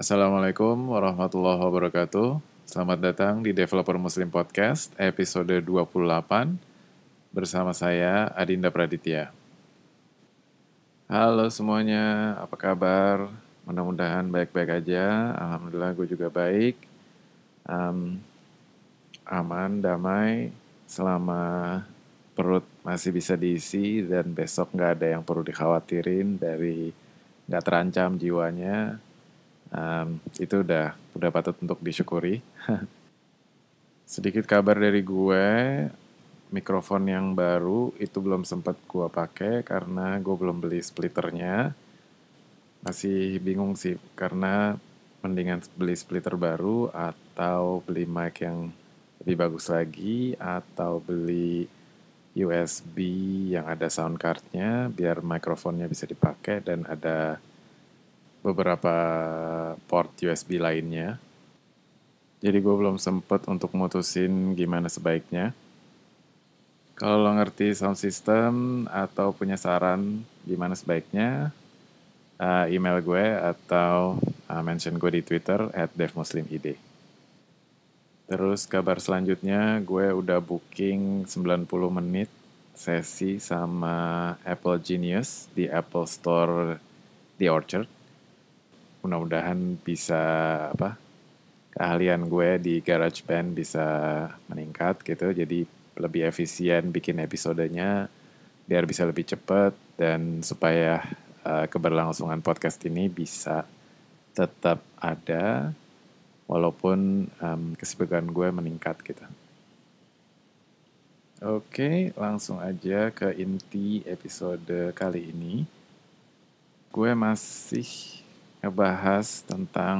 Assalamualaikum warahmatullahi wabarakatuh. Selamat datang di Developer Muslim Podcast episode 28 bersama saya Adinda Praditya. Halo semuanya, apa kabar? Mudah-mudahan baik-baik aja. Alhamdulillah gue juga baik. Um, aman, damai, selama perut masih bisa diisi dan besok nggak ada yang perlu dikhawatirin dari nggak terancam jiwanya um, itu udah udah patut untuk disyukuri. Sedikit kabar dari gue mikrofon yang baru itu belum sempat gue pakai karena gue belum beli splitternya. Masih bingung sih karena mendingan beli splitter baru atau beli mic yang lebih bagus lagi atau beli USB yang ada sound cardnya biar mikrofonnya bisa dipakai dan ada beberapa port USB lainnya. Jadi gue belum sempet untuk mutusin gimana sebaiknya. Kalau lo ngerti sound system atau punya saran gimana sebaiknya, uh, email gue atau uh, mention gue di Twitter at devmuslimid. Terus kabar selanjutnya gue udah booking 90 menit sesi sama Apple Genius di Apple Store di Orchard. Mudah-mudahan bisa apa keahlian gue di GarageBand bisa meningkat gitu. Jadi lebih efisien bikin episodenya biar bisa lebih cepat dan supaya uh, keberlangsungan podcast ini bisa tetap ada walaupun um, kesibukan gue meningkat gitu. Oke, langsung aja ke inti episode kali ini. Gue masih ngebahas tentang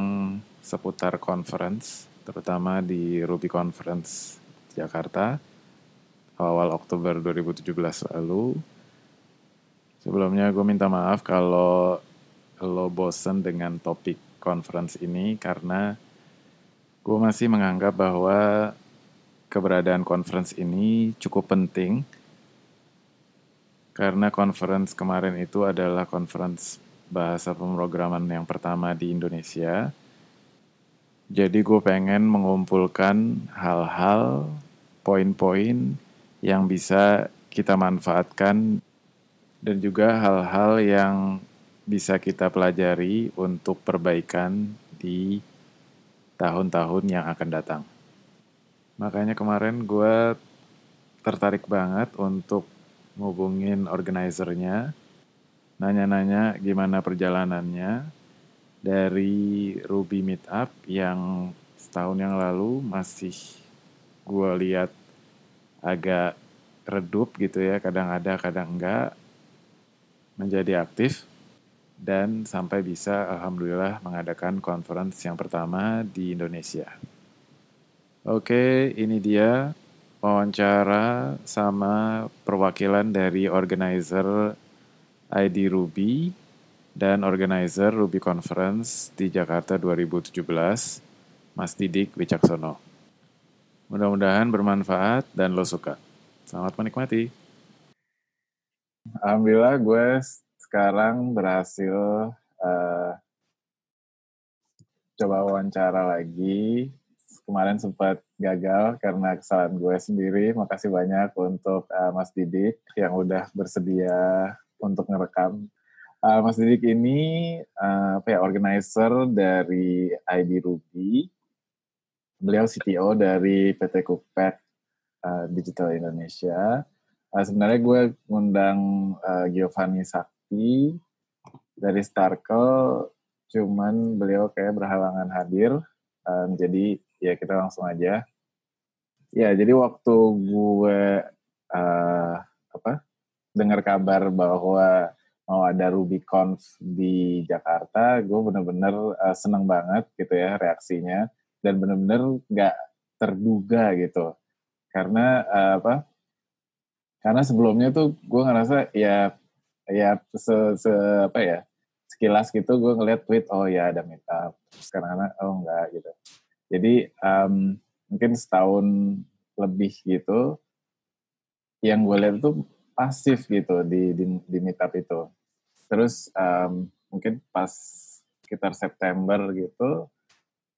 seputar conference, terutama di Ruby Conference Jakarta awal Oktober 2017 lalu. Sebelumnya gue minta maaf kalau lo bosen dengan topik conference ini karena gue masih menganggap bahwa keberadaan conference ini cukup penting karena conference kemarin itu adalah conference bahasa pemrograman yang pertama di Indonesia. Jadi gue pengen mengumpulkan hal-hal, poin-poin yang bisa kita manfaatkan dan juga hal-hal yang bisa kita pelajari untuk perbaikan di tahun-tahun yang akan datang. Makanya kemarin gue tertarik banget untuk ngubungin organizernya, nanya-nanya gimana perjalanannya dari Ruby Meetup yang setahun yang lalu masih gue lihat agak redup gitu ya, kadang ada, kadang enggak, menjadi aktif dan sampai bisa alhamdulillah mengadakan conference yang pertama di Indonesia. Oke, ini dia wawancara sama perwakilan dari organizer ID Ruby dan organizer Ruby Conference di Jakarta 2017, Mas Didik Wicaksono. Mudah-mudahan bermanfaat dan lo suka. Selamat menikmati. Alhamdulillah gue sekarang berhasil uh, coba wawancara lagi. Kemarin sempat gagal karena kesalahan gue sendiri. Makasih banyak untuk uh, Mas Didik yang udah bersedia untuk ngerekam. Uh, Mas Didik ini uh, apa ya, organizer dari ID Ruby. Beliau CTO dari PT Cookpad uh, Digital Indonesia. Uh, sebenarnya gue ngundang uh, Giovanni Sakti dari Starkel, cuman beliau kayak berhalangan hadir. Um, jadi ya kita langsung aja. Ya, jadi waktu gue uh, apa dengar kabar bahwa mau ada RubyConf di Jakarta, gue bener-bener uh, seneng banget gitu ya reaksinya dan bener-bener nggak terduga gitu. Karena uh, apa karena sebelumnya tuh gue ngerasa ya ya se, se apa ya sekilas gitu gue ngeliat tweet oh ya ada meetup sekarang oh enggak gitu. Jadi um, mungkin setahun lebih gitu yang gue lihat itu pasif gitu di di, di meetup itu. Terus um, mungkin pas sekitar September gitu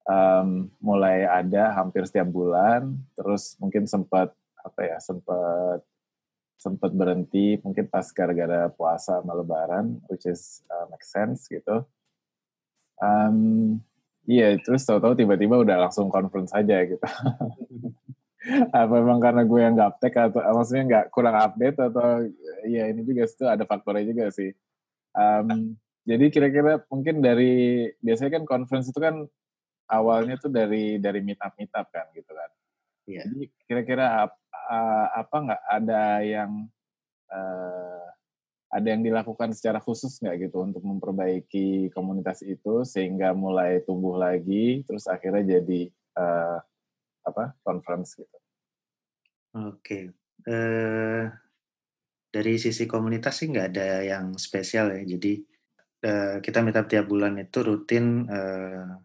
um, mulai ada hampir setiap bulan terus mungkin sempat apa ya sempat sempat berhenti mungkin pas gara-gara puasa sama lebaran which is uh, make sense gitu. Um, iya terus tahu-tahu tiba-tiba udah langsung conference aja gitu apa memang karena gue yang update atau maksudnya nggak kurang update atau ya ini juga itu ada faktornya juga sih um, jadi kira-kira mungkin dari biasanya kan conference itu kan awalnya tuh dari dari meet up meet up kan gitu kan yeah. jadi kira-kira ap, uh, apa nggak ada yang uh, ada yang dilakukan secara khusus nggak gitu untuk memperbaiki komunitas itu sehingga mulai tumbuh lagi terus akhirnya jadi uh, apa conference gitu. Oke, okay. uh, dari sisi komunitas sih nggak ada yang spesial ya. Jadi uh, kita minta tiap bulan itu rutin uh,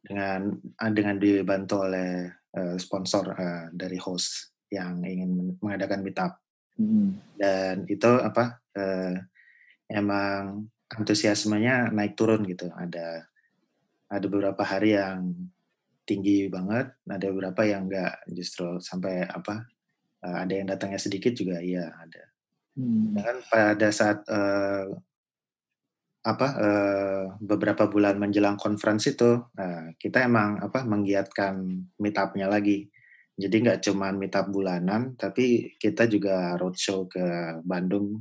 dengan dengan dibantu oleh uh, sponsor uh, dari host yang ingin mengadakan meetup. Hmm. Dan itu apa uh, emang antusiasmenya naik turun gitu. Ada ada beberapa hari yang tinggi banget, ada beberapa yang enggak justru sampai apa uh, ada yang datangnya sedikit juga iya ada. Hmm. Dan pada saat uh, apa uh, beberapa bulan menjelang konferensi itu uh, kita emang apa menggiatkan meetupnya lagi jadi nggak cuma meetup bulanan tapi kita juga roadshow ke Bandung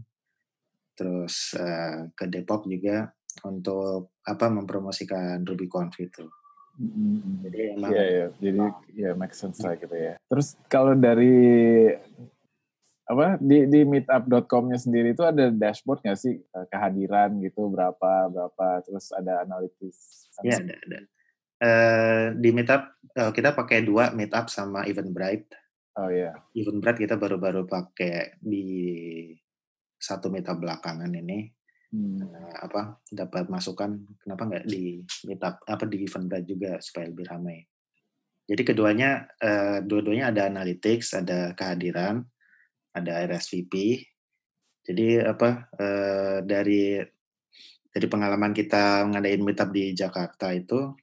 terus uh, ke Depok juga untuk apa mempromosikan RubyConf itu. Mm-hmm. Jadi emang yeah, yeah. jadi ya yeah, make sense lah gitu ya. Terus kalau dari apa di di meetup.com-nya sendiri itu ada dashboard nggak sih eh, kehadiran gitu berapa berapa terus ada analitis? Iya ada ada. Uh, di meetup uh, kita pakai dua meetup sama Eventbrite. Oh iya. Yeah. Eventbrite kita baru-baru pakai di satu meetup belakangan ini hmm. apa dapat masukan kenapa nggak di meetup apa di event juga supaya lebih ramai. Jadi keduanya uh, dua-duanya ada analytics, ada kehadiran, ada RSVP. Jadi apa uh, dari dari pengalaman kita ngadain meetup di Jakarta itu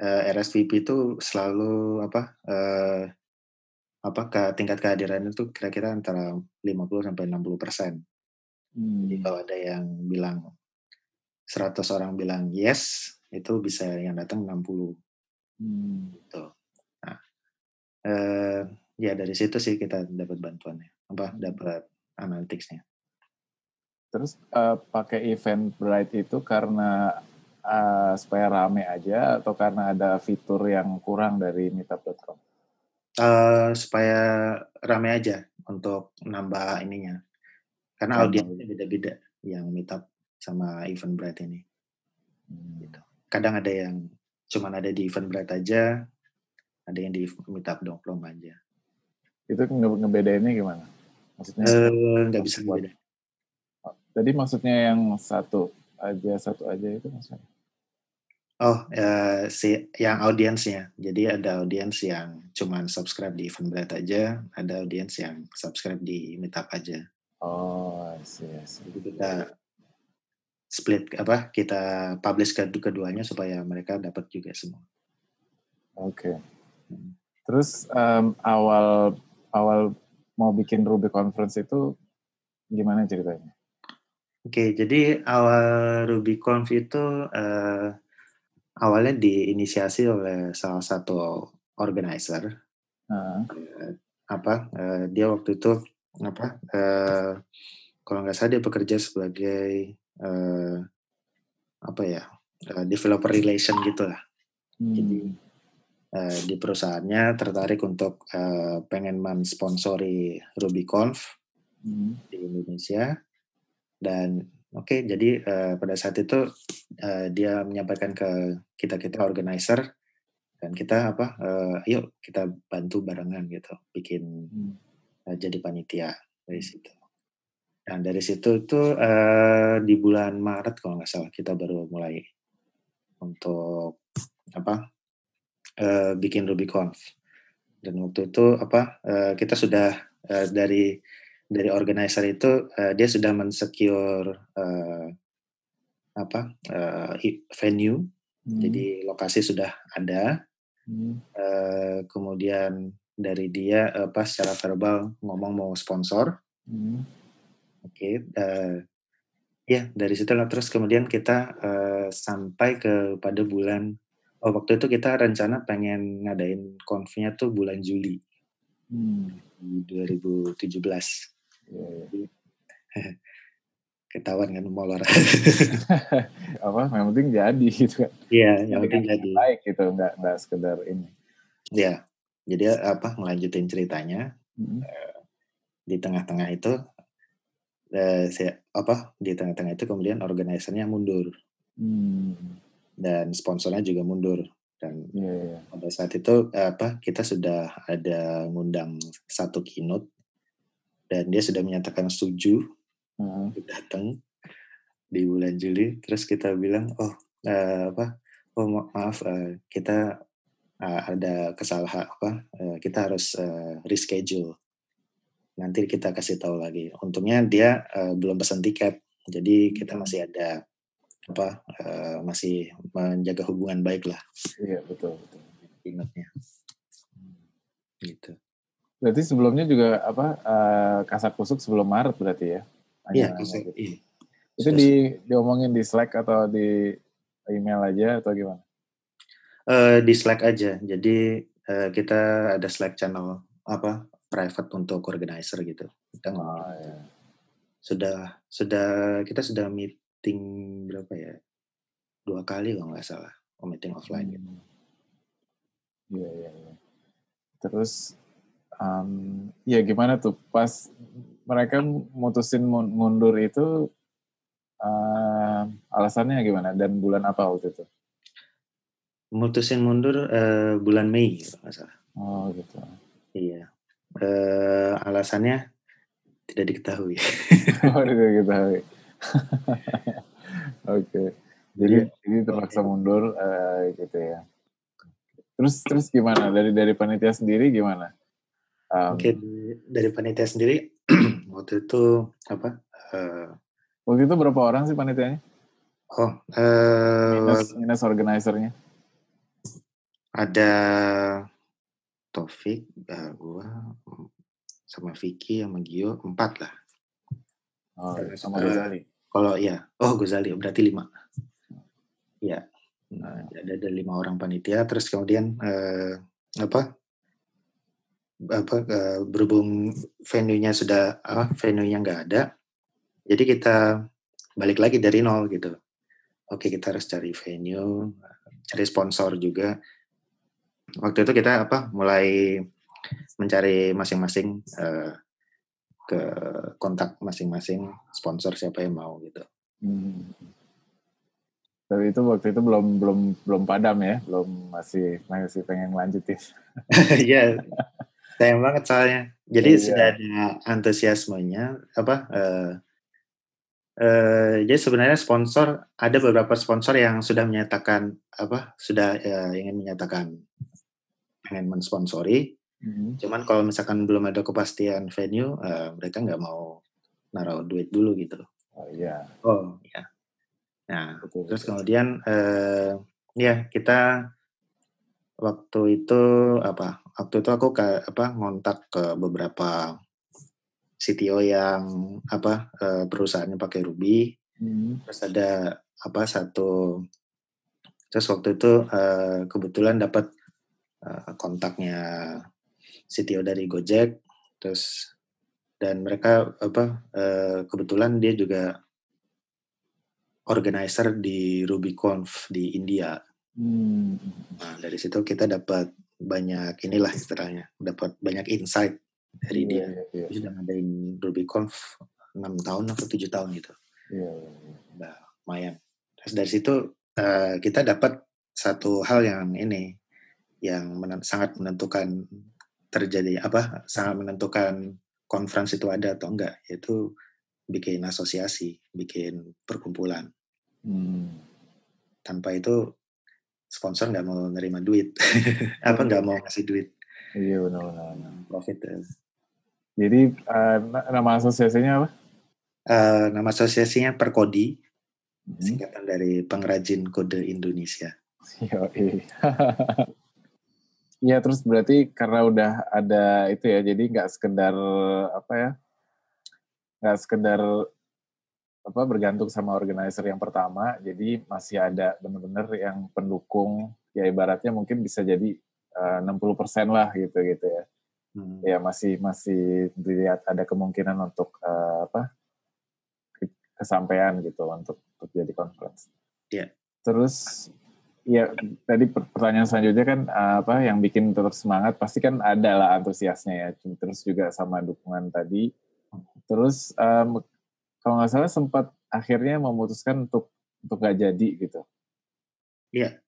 uh, RSVP itu selalu apa uh, apa ke tingkat kehadiran itu kira-kira antara 50 sampai 60 persen. Hmm. Jadi kalau ada yang bilang 100 orang bilang yes, itu bisa yang datang 60. Hmm. Gitu. Nah, eh, ya dari situ sih kita dapat bantuannya, apa dapat analyticsnya. Terus uh, pakai event bright itu karena uh, supaya rame aja atau karena ada fitur yang kurang dari meetup.com? Uh, supaya rame aja untuk nambah ininya karena audiensnya beda-beda yang meetup sama event bright ini. Hmm. Gitu. Kadang ada yang cuma ada di event bright aja, ada yang di meetup dongplong aja. Itu nge ngebedainnya gimana? Maksudnya uh, nggak bisa beda. Oh, jadi maksudnya yang satu aja satu aja itu maksudnya? Oh, uh, si yang audiensnya. Jadi ada audiens yang cuma subscribe di event bright aja, ada audiens yang subscribe di meetup aja. Oh, I see, I see. Jadi kita split apa? Kita publish ke keduanya supaya mereka dapat juga semua. Oke. Okay. Hmm. Terus um, awal awal mau bikin Ruby conference itu gimana ceritanya? Oke, okay, jadi awal RubyConf itu uh, awalnya diinisiasi oleh salah satu organizer. Uh. Uh, apa? Uh, dia waktu itu apa uh, kalau nggak salah dia bekerja sebagai uh, apa ya uh, developer relation gitulah hmm. jadi uh, di perusahaannya tertarik untuk uh, pengen mensponsori RubyConf hmm. di Indonesia dan oke okay, jadi uh, pada saat itu uh, dia menyampaikan ke kita kita organizer dan kita apa uh, yuk kita bantu barengan gitu bikin hmm jadi panitia dari situ. Dan dari situ itu uh, di bulan Maret kalau nggak salah kita baru mulai untuk apa uh, bikin RubyConf. Dan waktu itu apa uh, kita sudah uh, dari dari organizer itu uh, dia sudah mensecure uh, apa uh, venue, hmm. jadi lokasi sudah ada. Hmm. Uh, kemudian dari dia apa secara verbal ngomong mau sponsor. Hmm. Oke, okay, uh, ya dari situ terus kemudian kita uh, sampai kepada bulan oh waktu itu kita rencana pengen ngadain konfnya tuh bulan Juli hmm. 2017. Yeah. Jadi, ketahuan kan molor. apa yang penting jadi gitu kan. Iya, yang penting jadi. Baik gitu, enggak enggak sekedar ini. Iya. Jadi apa ngelanjutin ceritanya. Hmm. Uh, di tengah-tengah itu uh, saya apa di tengah-tengah itu kemudian organisernya mundur. Hmm. Dan sponsornya juga mundur dan yeah, yeah. pada saat itu apa kita sudah ada ngundang satu keynote dan dia sudah menyatakan setuju hmm. datang di bulan Juli terus kita bilang oh uh, apa oh ma maaf uh, kita uh, ada kesalahan apa uh, kita harus uh, reschedule nanti kita kasih tahu lagi untungnya dia uh, belum pesan tiket jadi kita hmm. masih ada apa uh, masih menjaga hubungan baik lah iya betul betul ingatnya gitu berarti sebelumnya juga apa uh, kasak kusuk sebelum Maret berarti ya Iya, gitu. iya. Itu di diomongin di Slack atau di email aja atau gimana? Uh, di Slack aja. Jadi uh, kita ada Slack channel apa private untuk organizer gitu. Kita oh, ya. sudah sudah kita sudah meeting berapa ya? Dua kali kalau nggak salah, oh, meeting offline gitu. hmm. gitu. Iya iya. Ya. Terus um, ya gimana tuh pas mereka mutusin mundur itu uh, alasannya gimana dan bulan apa waktu itu? Mutusin mundur uh, bulan Mei kalau salah. Oh gitu. Iya. Uh, alasannya tidak diketahui. oh tidak diketahui. Oke. okay. Jadi yeah. ini terpaksa mundur uh, gitu ya. Terus terus gimana dari dari panitia sendiri gimana? Um, Oke, okay, dari panitia sendiri waktu itu apa? Uh, waktu itu berapa orang sih panitianya? Oh, uh, minus, minus organizernya? Ada Taufik, uh, gua, sama Vicky, sama Gio, empat lah. Oh, sama uh, Gozali. Kalau ya, oh Gozali berarti lima. Ya, nah, ada, ada lima orang panitia. Terus kemudian uh, apa? apa uh, berhubung venue-nya sudah uh, venue-nya nggak ada, jadi kita balik lagi dari nol gitu. Oke kita harus cari venue, cari sponsor juga. Waktu itu kita apa mulai mencari masing-masing uh, ke kontak masing-masing sponsor siapa yang mau gitu. Hmm. Tapi itu waktu itu belum belum belum padam ya, belum masih masih pengen lanjutin. Iya. sayang banget soalnya jadi iya. sudah ada antusiasmenya apa uh, uh, jadi sebenarnya sponsor ada beberapa sponsor yang sudah menyatakan apa sudah uh, ingin menyatakan pengen mensponsori mm-hmm. cuman kalau misalkan belum ada kepastian venue uh, mereka nggak mau naruh duit dulu gitu oh iya oh ya nah betul, terus betul. kemudian uh, ya kita waktu itu apa waktu itu aku ke apa ngontak ke beberapa CTO yang apa uh, perusahaannya pakai Ruby hmm. terus ada apa satu terus waktu itu uh, kebetulan dapat uh, kontaknya CTO dari Gojek terus dan mereka apa uh, kebetulan dia juga organizer di RubyConf di India Hmm. Nah, dari situ kita dapat banyak inilah istilahnya, dapat banyak insight dari yeah, dia. Yeah, yeah. Dia sudah ngadain RubyConf 6 tahun atau 7 tahun gitu. Yeah, yeah, yeah. Nah, lumayan. Terus dari situ uh, kita dapat satu hal yang ini yang menent sangat menentukan terjadi apa sangat menentukan konferensi itu ada atau enggak yaitu bikin asosiasi bikin perkumpulan. Hmm. tanpa itu sponsor nggak mau nerima duit. Apa nggak mau ngasih duit. Iya benar-benar profit ya. jadi uh, nama asosiasinya apa? Uh, nama asosiasinya Perkodi singkatan dari pengrajin kode Indonesia. Iya terus berarti karena udah ada itu ya, jadi nggak sekedar apa ya, nggak sekedar apa bergantung sama organizer yang pertama, jadi masih ada benar-benar yang pendukung, ya ibaratnya mungkin bisa jadi uh, 60% lah gitu gitu ya. Hmm. Ya masih masih dilihat ada kemungkinan untuk uh, apa kesampaian gitu untuk untuk jadi conference. Iya. Yeah. Terus ya tadi pertanyaan selanjutnya kan eh, apa yang bikin tetap semangat pasti kan ada lah antusiasnya ya terus juga sama dukungan tadi. Terus um, kalau nggak salah sempat akhirnya memutuskan untuk untuk nggak jadi gitu. Iya.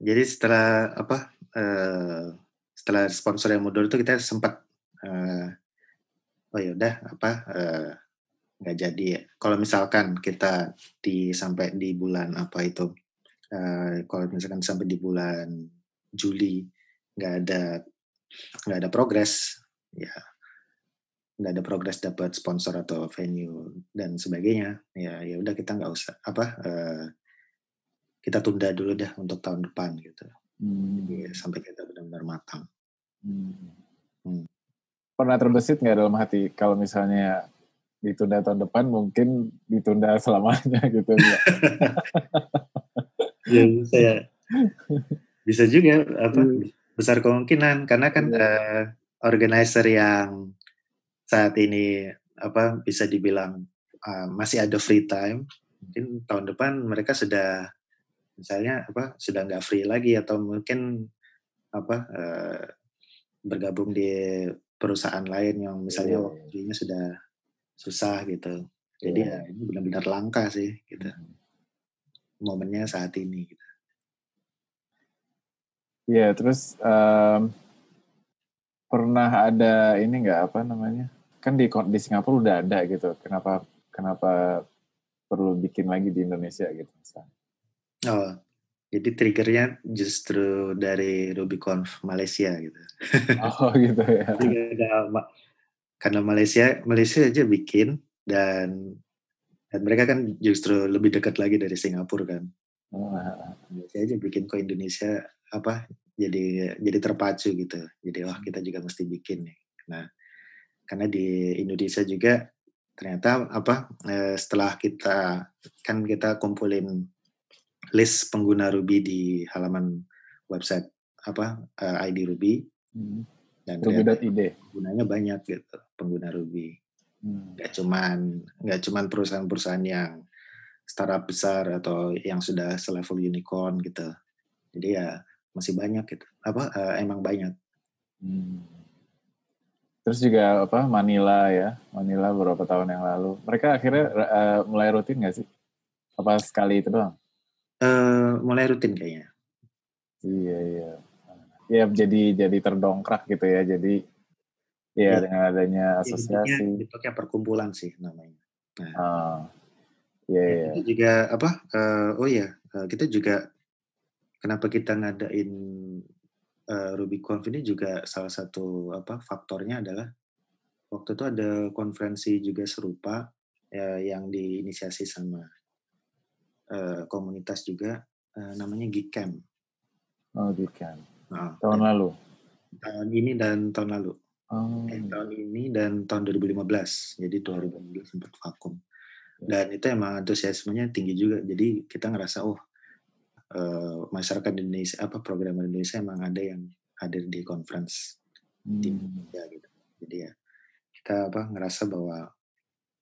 Jadi setelah apa uh, setelah sponsor yang mundur itu kita sempat uh, oh ya udah apa nggak uh, jadi ya. kalau misalkan kita di sampai di bulan apa itu uh, kalau misalkan sampai di bulan Juli nggak ada nggak ada progres ya nggak ada progres dapat sponsor atau venue dan sebagainya ya ya udah kita nggak usah apa uh, kita tunda dulu dah untuk tahun depan gitu hmm. Jadi, sampai kita benar-benar matang hmm. Hmm. pernah terbesit nggak dalam hati kalau misalnya ditunda tahun depan mungkin ditunda selamanya gitu ya ya bisa ya bisa juga apa hmm. besar kemungkinan karena kan uh, organizer yang saat ini apa bisa dibilang uh, masih ada free time mungkin tahun depan mereka sudah misalnya apa sudah nggak free lagi atau mungkin apa uh, bergabung di perusahaan lain yang misalnya yeah. waktunya sudah susah gitu jadi yeah. ya ini benar-benar langka sih gitu hmm momennya saat ini. Gitu. Iya, terus um, pernah ada ini nggak apa namanya? Kan di di Singapura udah ada gitu. Kenapa kenapa perlu bikin lagi di Indonesia gitu misalnya? Oh, jadi triggernya justru dari RubyConf Malaysia gitu. Oh gitu ya. karena Malaysia Malaysia aja bikin dan dan mereka kan justru lebih dekat lagi dari Singapura kan. Oh. Saya aja bikin ke Indonesia apa jadi jadi terpacu gitu. Jadi wah kita juga mesti bikin nih. Nah, karena di Indonesia juga ternyata apa eh, setelah kita kan kita kumpulin list pengguna Ruby di halaman website apa eh, ID Ruby hmm. dan Ruby.id penggunanya banyak gitu pengguna Ruby. Nggak cuman nggak cuman perusahaan-perusahaan yang startup besar atau yang sudah selevel unicorn gitu. Jadi ya masih banyak gitu. Apa uh, emang banyak. Hmm. Terus juga apa Manila ya, Manila beberapa tahun yang lalu. Mereka akhirnya uh, mulai rutin nggak sih? Apa sekali itu doang? Uh, mulai rutin kayaknya. Iya iya. Ya jadi jadi terdongkrak gitu ya. Jadi Iya, ya, dengan adanya asosiasi. Bentuknya, perkumpulan sih namanya. Nah, oh. iya, iya. Kita juga apa? Uh, oh ya, uh, kita juga kenapa kita ngadain uh, RubyConf ini juga salah satu apa faktornya adalah waktu itu ada konferensi juga serupa ya, yang diinisiasi sama uh, komunitas juga uh, namanya Geekcamp. Oh, Geekcamp. Nah, tahun lalu. Tahun ini dan tahun lalu. Oh. Eh, tahun ini dan tahun 2015. Jadi 2015 sempat vakum. Ya. Dan itu emang antusiasmenya tinggi juga. Jadi kita ngerasa oh uh, masyarakat Indonesia apa program Indonesia emang ada yang hadir di conference hmm. di Indonesia gitu. Jadi ya kita apa ngerasa bahwa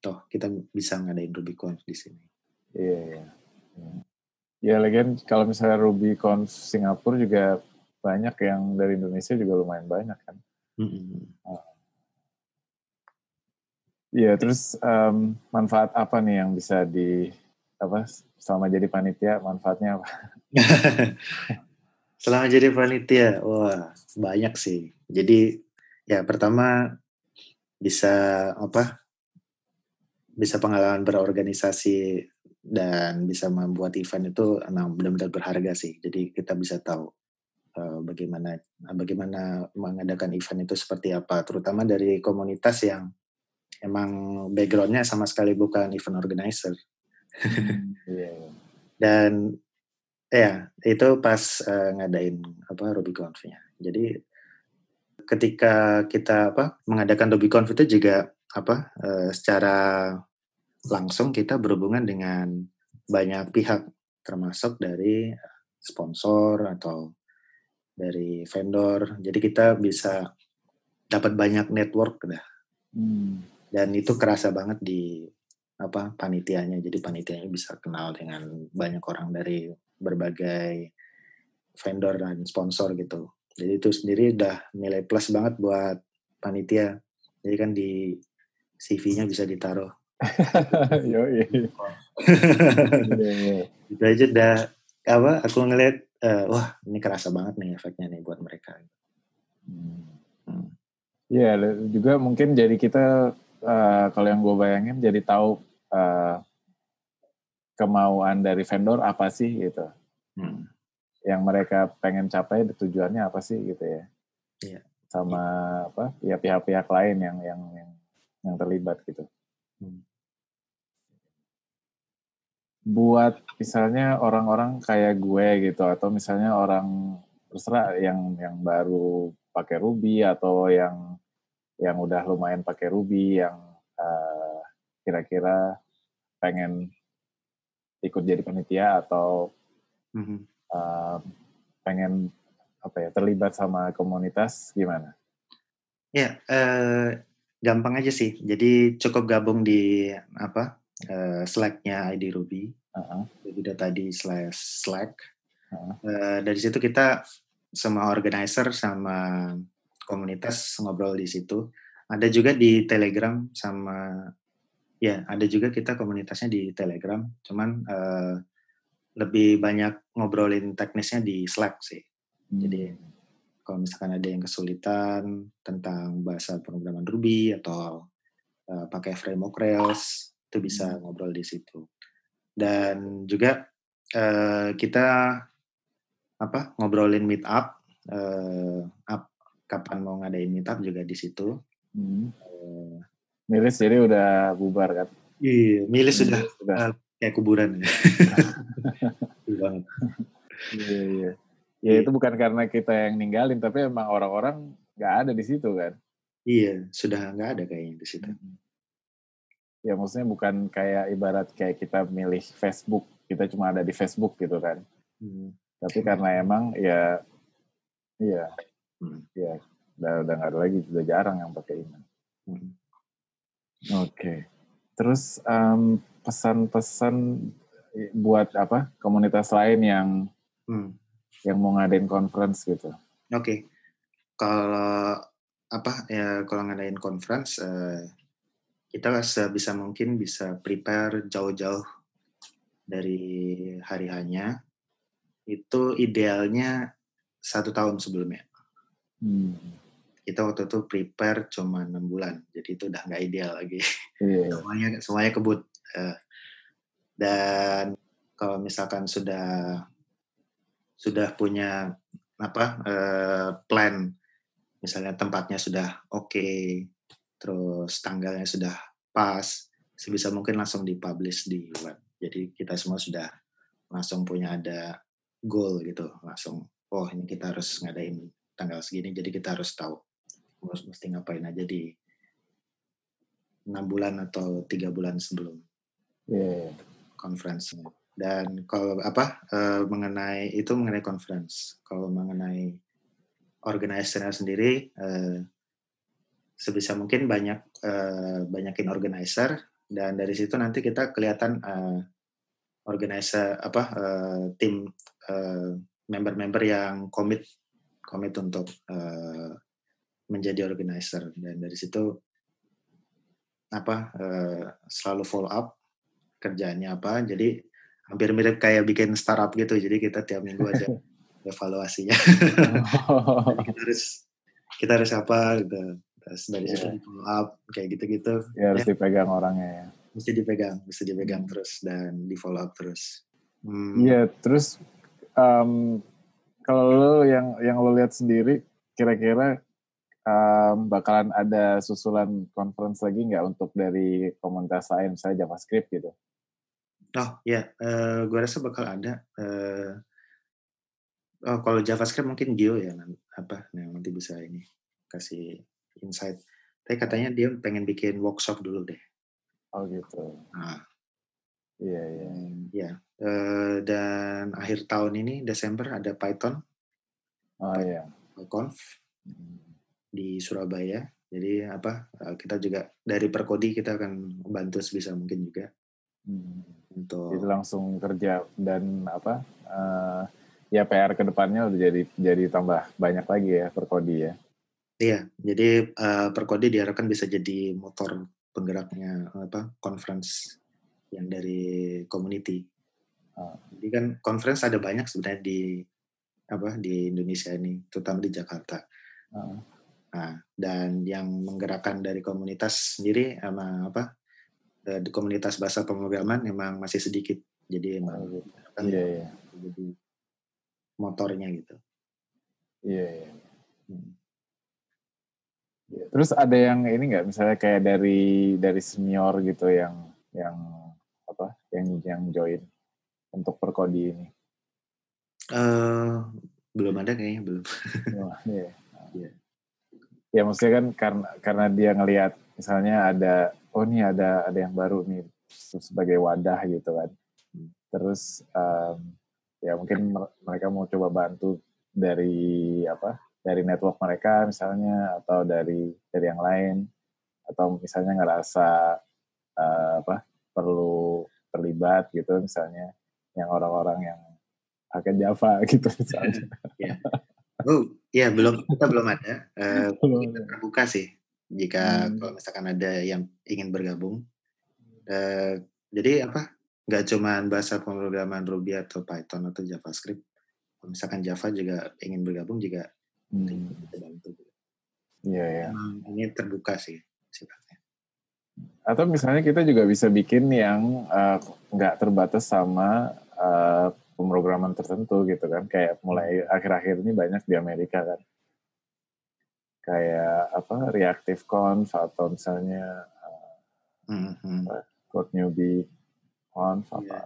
toh kita bisa ngadain RubyConf di sini. Iya, iya. Ya, lagian kalau misalnya RubyConf Singapura juga banyak yang dari Indonesia juga lumayan banyak kan. Iya, terus um, manfaat apa nih yang bisa di apa selama jadi panitia manfaatnya apa? selama jadi panitia, wah banyak sih. Jadi ya pertama bisa apa? Bisa pengalaman berorganisasi dan bisa membuat event itu emang benar-benar berharga sih. Jadi kita bisa tahu bagaimana bagaimana mengadakan event itu seperti apa, terutama dari komunitas yang emang backgroundnya sama sekali bukan event organizer. Hmm, iya, iya. Dan ya itu pas uh, ngadain apa RubyConf-nya. Jadi ketika kita apa mengadakan RubyConf itu juga apa uh, secara langsung kita berhubungan dengan banyak pihak termasuk dari sponsor atau dari vendor. Jadi kita bisa dapat banyak network dah. Hmm. Dan itu kerasa banget di apa panitianya. Jadi panitianya bisa kenal dengan banyak orang dari berbagai vendor dan sponsor gitu. Jadi itu sendiri udah nilai plus banget buat panitia. Jadi kan di CV-nya bisa ditaruh. Yo, iya. itu aja udah apa aku ngeliat uh, wah ini kerasa banget nih efeknya nih buat mereka. Hmm. Hmm. Iya, juga mungkin jadi kita uh, kalau yang gue bayangin jadi tahu uh, kemauan dari vendor apa sih gitu. Hmm. Yang mereka pengen capai tujuannya apa sih gitu ya. Iya. Sama apa ya pihak-pihak lain yang yang yang yang terlibat gitu. Hmm. Buat misalnya orang-orang kayak gue gitu atau misalnya orang terserah yang yang baru pakai Ruby atau yang yang udah lumayan pakai Ruby yang uh, kira-kira pengen ikut jadi panitia atau mm-hmm. uh, pengen apa ya terlibat sama komunitas gimana? Ya uh, gampang aja sih. Jadi cukup gabung di apa uh, Slack-nya ID Ruby. Uh-huh. Tadi slash Slack. Uh-huh. Uh, dari situ kita sama organizer sama komunitas ngobrol di situ. Ada juga di Telegram sama ya ada juga kita komunitasnya di Telegram. Cuman uh, lebih banyak ngobrolin teknisnya di Slack sih. Hmm. Jadi kalau misalkan ada yang kesulitan tentang bahasa pemrograman Ruby atau uh, pakai framework Rails itu bisa hmm. ngobrol di situ. Dan juga uh, kita apa ngobrolin meetup uh, up kapan mau ngadain meetup juga di situ. Hmm. Uh, milis jadi udah bubar kan? Iya, milis sudah, sudah. Uh, kayak kuburan. Iya, iya. Ya itu bukan karena kita yang ninggalin, tapi emang orang-orang nggak ada di situ kan? Iya, sudah nggak ada kayaknya di situ. Hmm. Ya maksudnya bukan kayak ibarat kayak kita milih Facebook, kita cuma ada di Facebook gitu kan. Hmm. Tapi karena emang ya, iya, Hmm. Ya, udah udah nggak ada lagi, sudah jarang yang pakai ini. Hmm. Oke. Okay. Terus um, pesan-pesan buat apa komunitas lain yang hmm. yang mau ngadain conference gitu. Oke. Okay. Kalau apa ya kalau ngadain conference uh, kita sebisa mungkin bisa prepare jauh-jauh dari hari hanya itu idealnya satu tahun sebelumnya. Hmm. Kita waktu itu prepare cuma enam bulan, jadi itu udah nggak ideal lagi. Yeah. semuanya semuanya kebut. Uh, dan kalau misalkan sudah sudah punya apa uh, plan, misalnya tempatnya sudah oke, okay, terus tanggalnya sudah pas, sebisa mungkin langsung dipublish di web. Jadi kita semua sudah langsung punya ada goal gitu, langsung oh ini kita harus ngadain tanggal segini jadi kita harus tahu harus mesti ngapain aja di enam bulan atau tiga bulan sebelum yeah. conference dan kalau apa uh, mengenai itu mengenai conference kalau mengenai organizer sendiri uh, sebisa mungkin banyak uh, banyakin organizer dan dari situ nanti kita kelihatan uh, organizer apa uh, tim member-member uh, yang komit komit untuk uh, menjadi organizer. Dan dari situ apa uh, selalu follow up kerjanya apa. Jadi hampir mirip kayak bikin startup gitu. Jadi kita tiap minggu aja evaluasinya. Oh. kita harus kita harus apa gitu terus dari yeah. situ iya. follow up kayak gitu-gitu ya harus ya. dipegang orangnya ya mesti dipegang mesti dipegang terus dan di follow up terus hmm. iya hmm. terus um, kalau lo yang yang lo lihat sendiri kira-kira um, bakalan ada susulan conference lagi nggak untuk dari komunitas lain misalnya JavaScript gitu? Oh ya, uh, gue rasa bakal ada. Uh, oh kalau JavaScript mungkin Gio ya, apa? Nah, nanti bisa ini kasih insight. Tapi katanya dia pengen bikin workshop dulu deh. Oh gitu. Nah, Iya, iya. Ya, uh, dan akhir tahun ini Desember ada Python. Oh iya. Conf hmm. di Surabaya. Jadi apa? Kita juga dari Perkodi kita akan membantu sebisa mungkin juga. Hmm. Untuk Jadi langsung kerja dan apa? Uh, ya PR ke depannya udah jadi jadi tambah banyak lagi ya Perkodi ya. Iya, jadi uh, Perkodi diharapkan bisa jadi motor penggeraknya apa conference yang dari community. Uh, jadi kan conference ada banyak sebenarnya di apa di Indonesia ini, terutama di Jakarta. Uh. Nah, dan yang menggerakkan dari komunitas sendiri sama apa eh, di komunitas bahasa pemrograman memang masih sedikit. Jadi emang oh, kan yeah. jadi motornya gitu. Iya. Yeah, yeah. Hmm. Terus ada yang ini nggak misalnya kayak dari dari senior gitu yang yang apa yang yang join untuk perkodi ini? Uh, belum ada kayaknya belum. oh, iya. Yeah. Ya maksudnya kan karena karena dia ngelihat misalnya ada oh nih ada ada yang baru nih sebagai wadah gitu kan. Terus um, ya mungkin mereka mau coba bantu dari apa dari network mereka misalnya atau dari dari yang lain atau misalnya ngerasa uh, apa perlu terlibat gitu misalnya yang orang-orang yang pakai Java gitu misalnya. ya. Oh, ya belum kita belum ada. Uh, kita terbuka sih jika hmm. kalau misalkan ada yang ingin bergabung. Uh, jadi apa? Gak cuma bahasa pemrograman Ruby atau Python atau JavaScript. Kalau misalkan Java juga ingin bergabung juga hmm. bantu. Iya ya. Ini terbuka sih atau misalnya kita juga bisa bikin yang uh, nggak terbatas sama uh, pemrograman tertentu gitu kan. Kayak mulai akhir-akhir ini banyak di Amerika kan. Kayak apa reactive conf atau misalnya uh, mm-hmm. code newbie conf yeah. apa.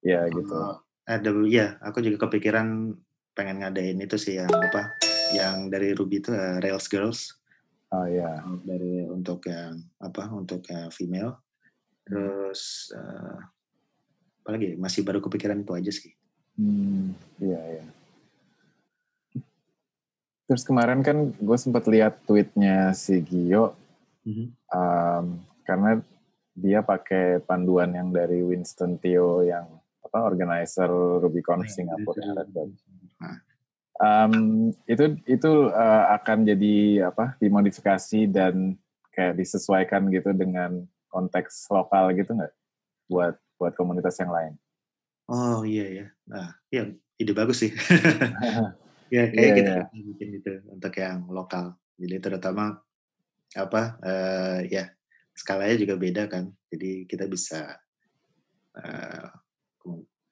Ya gitu. Oh, ada ya, aku juga kepikiran pengen ngadain itu sih yang apa? Yang dari Ruby itu uh, Rails Girls Oh ya. Dari untuk yang apa? Untuk yang female. Terus uh, apalagi masih baru kepikiran itu aja sih. Hmm, iya iya. Terus kemarin kan gue sempat lihat tweetnya si Gio, mm-hmm. um, karena dia pakai panduan yang dari Winston Theo yang apa organizer RubyConf oh, iya, Singapura. Nah, um, itu itu uh, akan jadi apa dimodifikasi dan kayak disesuaikan gitu dengan konteks lokal gitu nggak buat buat komunitas yang lain? Oh iya ya, nah iya ide bagus sih. ya kayak yeah, kita yeah. bikin itu untuk yang lokal. Jadi terutama apa uh, ya skalanya juga beda kan. Jadi kita bisa uh,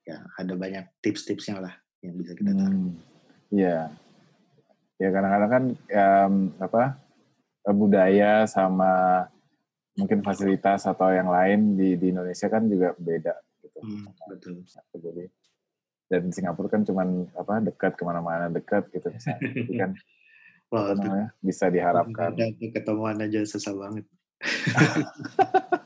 ya ada banyak tips-tipsnya lah yang bisa kita tarik. Hmm. Iya. Ya kadang-kadang kan um, apa budaya sama mungkin fasilitas atau yang lain di di Indonesia kan juga beda gitu. Hmm, betul. Jadi dan Singapura kan cuman apa dekat ke mana-mana dekat gitu Jadi kan Wah, namanya, bisa diharapkan. ketemuan aja susah banget.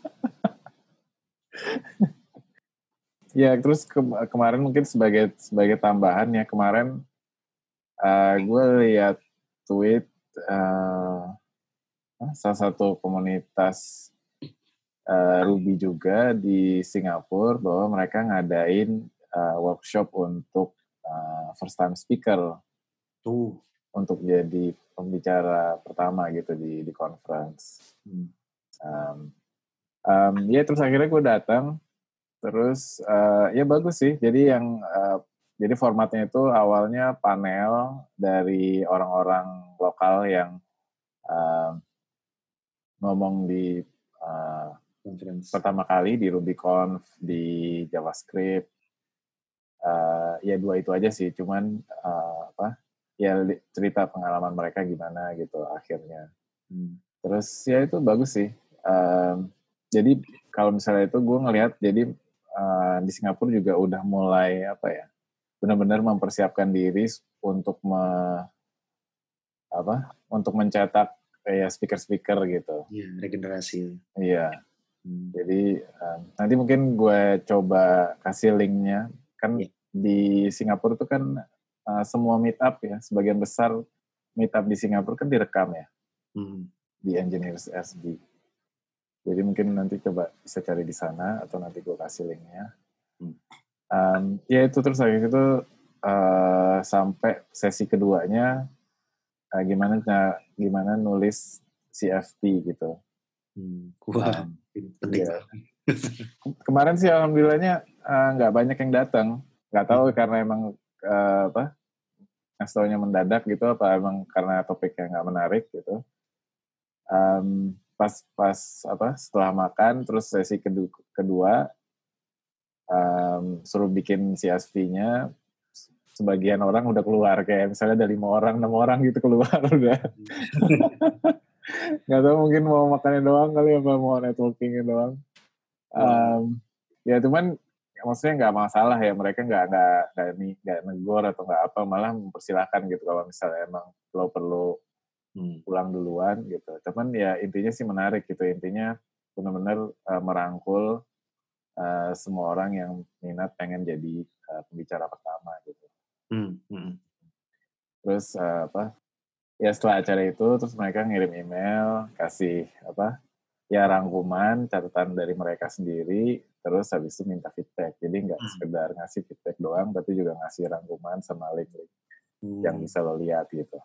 ya terus ke, kemarin mungkin sebagai sebagai tambahan ya kemarin uh, gue lihat tweet uh, salah satu komunitas uh, Ruby juga di Singapura bahwa mereka ngadain uh, workshop untuk uh, first time speaker tuh untuk jadi pembicara pertama gitu di di conference. Hmm. Um, um, ya terus akhirnya gue datang terus uh, ya bagus sih jadi yang uh, jadi formatnya itu awalnya panel dari orang-orang lokal yang uh, ngomong di uh, pertama kali di RubyConf, di JavaScript. Uh, ya dua itu aja sih, cuman uh, apa? Ya cerita pengalaman mereka gimana gitu akhirnya. Hmm. Terus ya itu bagus sih. Um, jadi kalau misalnya itu gue ngelihat jadi uh, di Singapura juga udah mulai apa ya benar-benar mempersiapkan diri untuk me, apa untuk mencetak kayak speaker-speaker gitu. Iya, regenerasi. Iya. Hmm. Jadi um, nanti mungkin gue coba kasih linknya. Kan yeah. di Singapura tuh kan uh, semua meetup ya, sebagian besar meetup di Singapura kan direkam ya. Hmm. Di Engineers SB. Jadi mungkin nanti coba bisa cari di sana atau nanti gue kasih linknya. Um, ya itu terus habis itu uh, sampai sesi keduanya uh, gimana gimana nulis CFP gitu. Hmm. Wah, um, penting. Ya. Kemarin sih alhamdulillahnya eh, nggak uh, banyak yang datang. Nggak tahu hmm. karena emang uh, apa ngasih mendadak gitu apa emang karena topiknya nggak menarik gitu. Um, pas pas apa setelah makan terus sesi kedua, kedua um, suruh bikin CSV-nya sebagian orang udah keluar kayak misalnya ada lima orang enam orang gitu keluar udah. Nggak tahu mungkin mau makannya doang kali apa mau networkingnya doang. Um, ya cuman maksudnya nggak masalah ya mereka nggak nggak nggak negor atau nggak apa malah mempersilahkan gitu kalau misalnya emang lo perlu hmm. pulang duluan gitu cuman ya intinya sih menarik gitu intinya benar-benar uh, merangkul uh, semua orang yang minat pengen jadi uh, pembicara pertama gitu Hmm, hmm. Terus uh, apa? Ya setelah acara itu terus mereka ngirim email, kasih apa? Ya rangkuman, catatan dari mereka sendiri, terus habis itu minta feedback. Jadi nggak hmm. sekedar ngasih feedback doang, tapi juga ngasih rangkuman sama link-link hmm. yang bisa lo lihat gitu.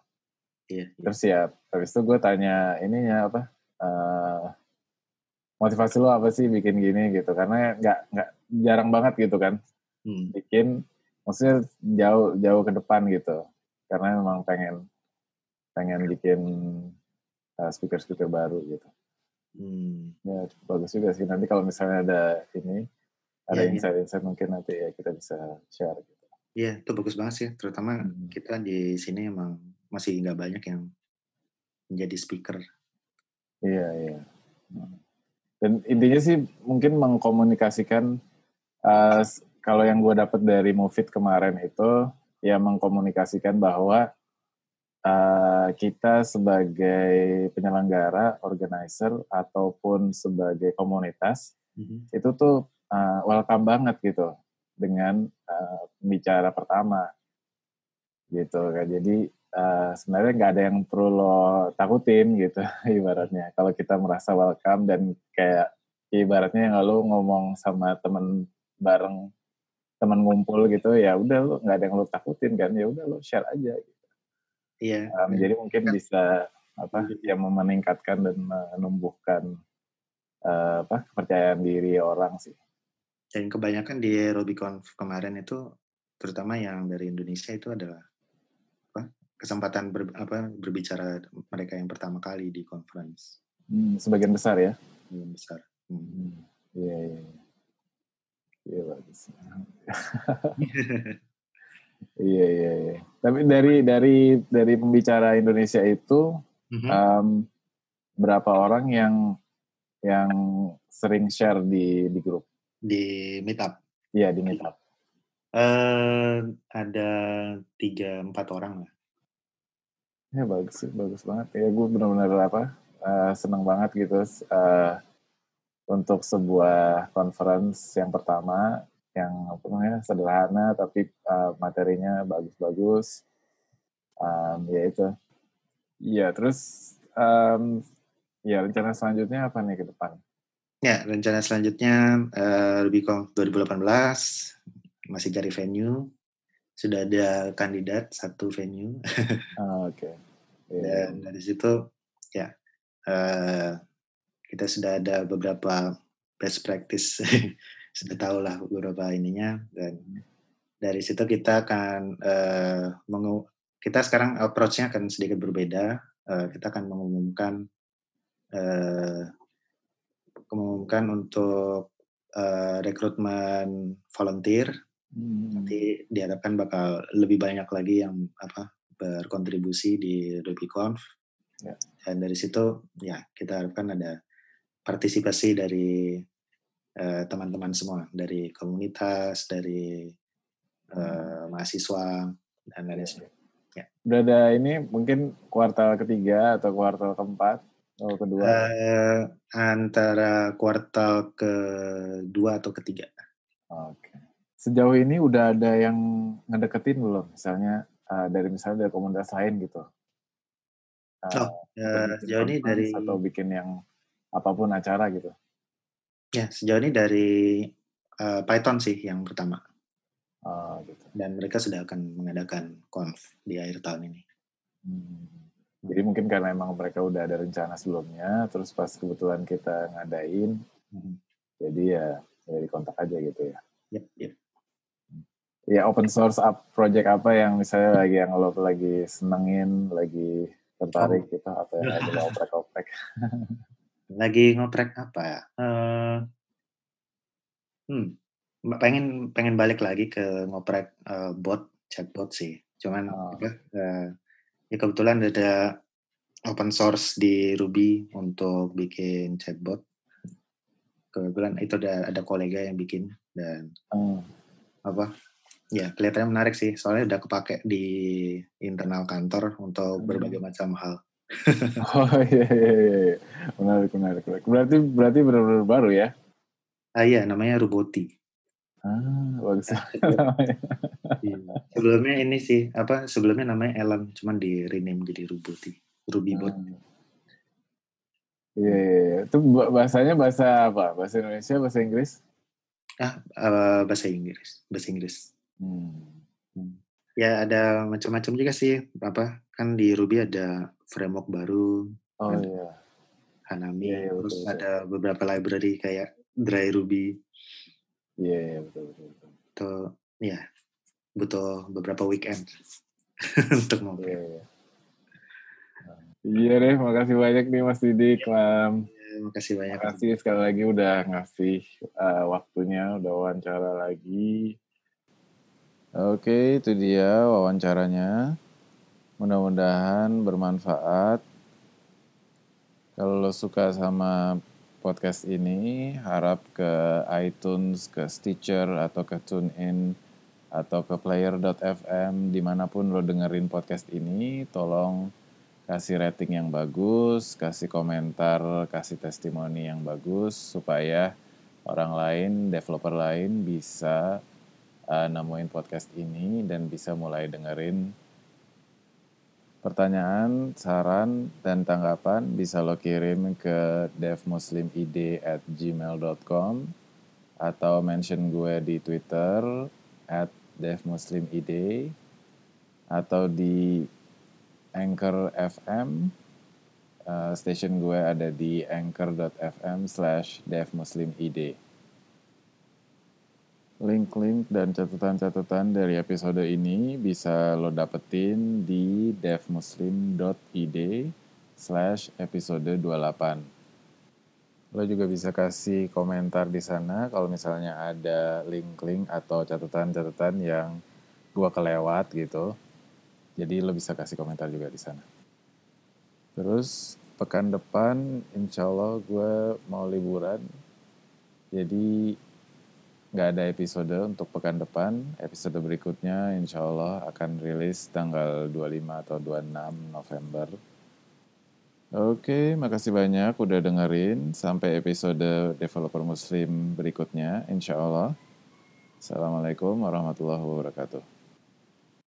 Iya, iya. Terus ya habis itu gue tanya ininya apa? Uh, motivasi lo apa sih bikin gini gitu? Karena nggak nggak jarang banget gitu kan hmm. bikin maksudnya jauh jauh ke depan gitu karena memang pengen pengen bikin uh, speaker speaker baru gitu hmm. ya bagus juga sih nanti kalau misalnya ada ini ada ya, insight-insight ya. mungkin nanti ya kita bisa share gitu iya itu bagus banget sih terutama hmm. kita di sini emang masih nggak banyak yang menjadi speaker iya iya dan intinya sih mungkin mengkomunikasikan uh, kalau yang gue dapat dari Mufid kemarin itu ya mengkomunikasikan bahwa uh, kita sebagai penyelenggara, organizer ataupun sebagai komunitas mm-hmm. itu tuh uh, welcome banget gitu dengan uh, bicara pertama gitu kan. Jadi uh, sebenarnya nggak ada yang perlu lo takutin gitu ibaratnya. Kalau kita merasa welcome dan kayak ibaratnya yang lo ngomong sama temen bareng teman ngumpul gitu ya udah lo nggak ada yang lo takutin kan ya udah lo share aja gitu. Iya. Um, jadi mungkin kan. bisa apa ya meningkatkan dan menumbuhkan uh, apa kepercayaan diri orang sih. Dan kebanyakan di Rubicon kemarin itu terutama yang dari Indonesia itu adalah kesempatan ber, apa berbicara mereka yang pertama kali di conference. Hmm, sebagian besar ya. Sebagian besar. Hmm. Iya, iya. iya. Iya bagus. iya iya iya. Tapi dari dari dari pembicara Indonesia itu mm-hmm. um, berapa orang yang yang sering share di di grup? Di meetup. Iya di meetup. Uh, ada tiga empat orang lah. Ya bagus bagus banget. Ya gue benar-benar apa uh, senang banget gitu uh, untuk sebuah conference yang pertama yang apa namanya sederhana tapi uh, materinya bagus-bagus. Um, ya itu. Iya terus um, ya rencana selanjutnya apa nih ke depan? Ya rencana selanjutnya uh, lebih ke 2018 masih cari venue sudah ada kandidat satu venue. Oke. Okay. yeah. dan dari situ ya uh, kita sudah ada beberapa best practice. Sudah tahu lah beberapa ininya. Dan dari situ kita akan uh, mengu kita sekarang approach-nya akan sedikit berbeda. Uh, kita akan mengumumkan uh, mengumumkan untuk uh, rekrutmen volunteer hmm. nanti diharapkan bakal lebih banyak lagi yang apa berkontribusi di RubyConf ya. dan dari situ ya kita harapkan ada partisipasi dari teman-teman uh, semua dari komunitas, dari uh, mahasiswa dan lain sebagainya. Ya. Udah ada ini mungkin kuartal ketiga atau kuartal keempat atau kedua? Uh, antara kuartal kedua atau ketiga. Oke. Okay. Sejauh ini udah ada yang ngedeketin belum? Misalnya uh, dari misalnya dari komunitas lain gitu. Uh, oh, uh, sejauh ini dari atau bikin yang apa pun acara gitu. Ya, sejauh ini dari uh, Python sih yang pertama. Oh, gitu. Dan mereka sudah akan mengadakan conf di akhir tahun ini. Hmm. Jadi mungkin karena emang mereka udah ada rencana sebelumnya, terus pas kebetulan kita ngadain, hmm. jadi ya dari kontak aja gitu ya. Yep, yep ya open source up project apa yang misalnya lagi yang lo lagi senengin, lagi tertarik oh. gitu atau yang lagi lo oprek-oprek? lagi ngoprek apa ya? Uh, hmm, pengen pengen balik lagi ke ngoprek uh, bot chatbot sih. Cuman oh. apa, uh, ya kebetulan ada open source di Ruby untuk bikin chatbot. Kebetulan itu ada ada kolega yang bikin dan hmm. apa Ya, kelihatannya menarik sih. Soalnya udah kepake di internal kantor untuk hmm. berbagai macam hal. oh iya, iya iya iya, menarik menarik. Berarti berarti benar-benar baru ya? Ah iya, namanya Roboti. Ah, bagus. iya. Sebelumnya ini sih apa? Sebelumnya namanya Ellen, cuman di rename jadi Roboti, Ruby Bot. Ah. Iya, iya, iya. Itu bahasanya bahasa apa? Bahasa Indonesia, bahasa Inggris? Ah, uh, bahasa Inggris, bahasa Inggris. Hmm. Ya ada macam-macam juga sih. Apa kan di Ruby ada framework baru. Oh ada iya. Hanami. Yeah, yeah, terus betul, ada beberapa library kayak Dry Ruby. Iya yeah, yeah, betul betul. betul. Tuh ya butuh beberapa weekend untuk mau. Iya, yeah, yeah. Iya deh, makasih banyak nih Mas Didik, Lam. Ya, makasih banyak. Makasih sekali lagi udah ngasih uh, waktunya, udah wawancara lagi. Oke, itu dia wawancaranya. Mudah-mudahan bermanfaat. Kalau lo suka sama podcast ini, harap ke iTunes, ke Stitcher, atau ke TuneIn, atau ke player.fm, di mana pun lo dengerin podcast ini, tolong kasih rating yang bagus, kasih komentar, kasih testimoni yang bagus, supaya orang lain, developer lain bisa uh, nemuin podcast ini dan bisa mulai dengerin. Pertanyaan, saran, dan tanggapan bisa lo kirim ke devmuslimid at gmail.com atau mention gue di Twitter at devmuslimid atau di Anchor FM uh, station gue ada di anchor.fm slash devmuslimid Link-link dan catatan-catatan dari episode ini bisa lo dapetin di devmuslim.id slash episode 28. Lo juga bisa kasih komentar di sana kalau misalnya ada link-link atau catatan-catatan yang gua kelewat gitu. Jadi lo bisa kasih komentar juga di sana. Terus pekan depan insya Allah gue mau liburan. Jadi nggak ada episode untuk pekan depan. Episode berikutnya insya Allah akan rilis tanggal 25 atau 26 November. Oke, makasih banyak udah dengerin. Sampai episode Developer Muslim berikutnya, insya Allah. Assalamualaikum warahmatullahi wabarakatuh.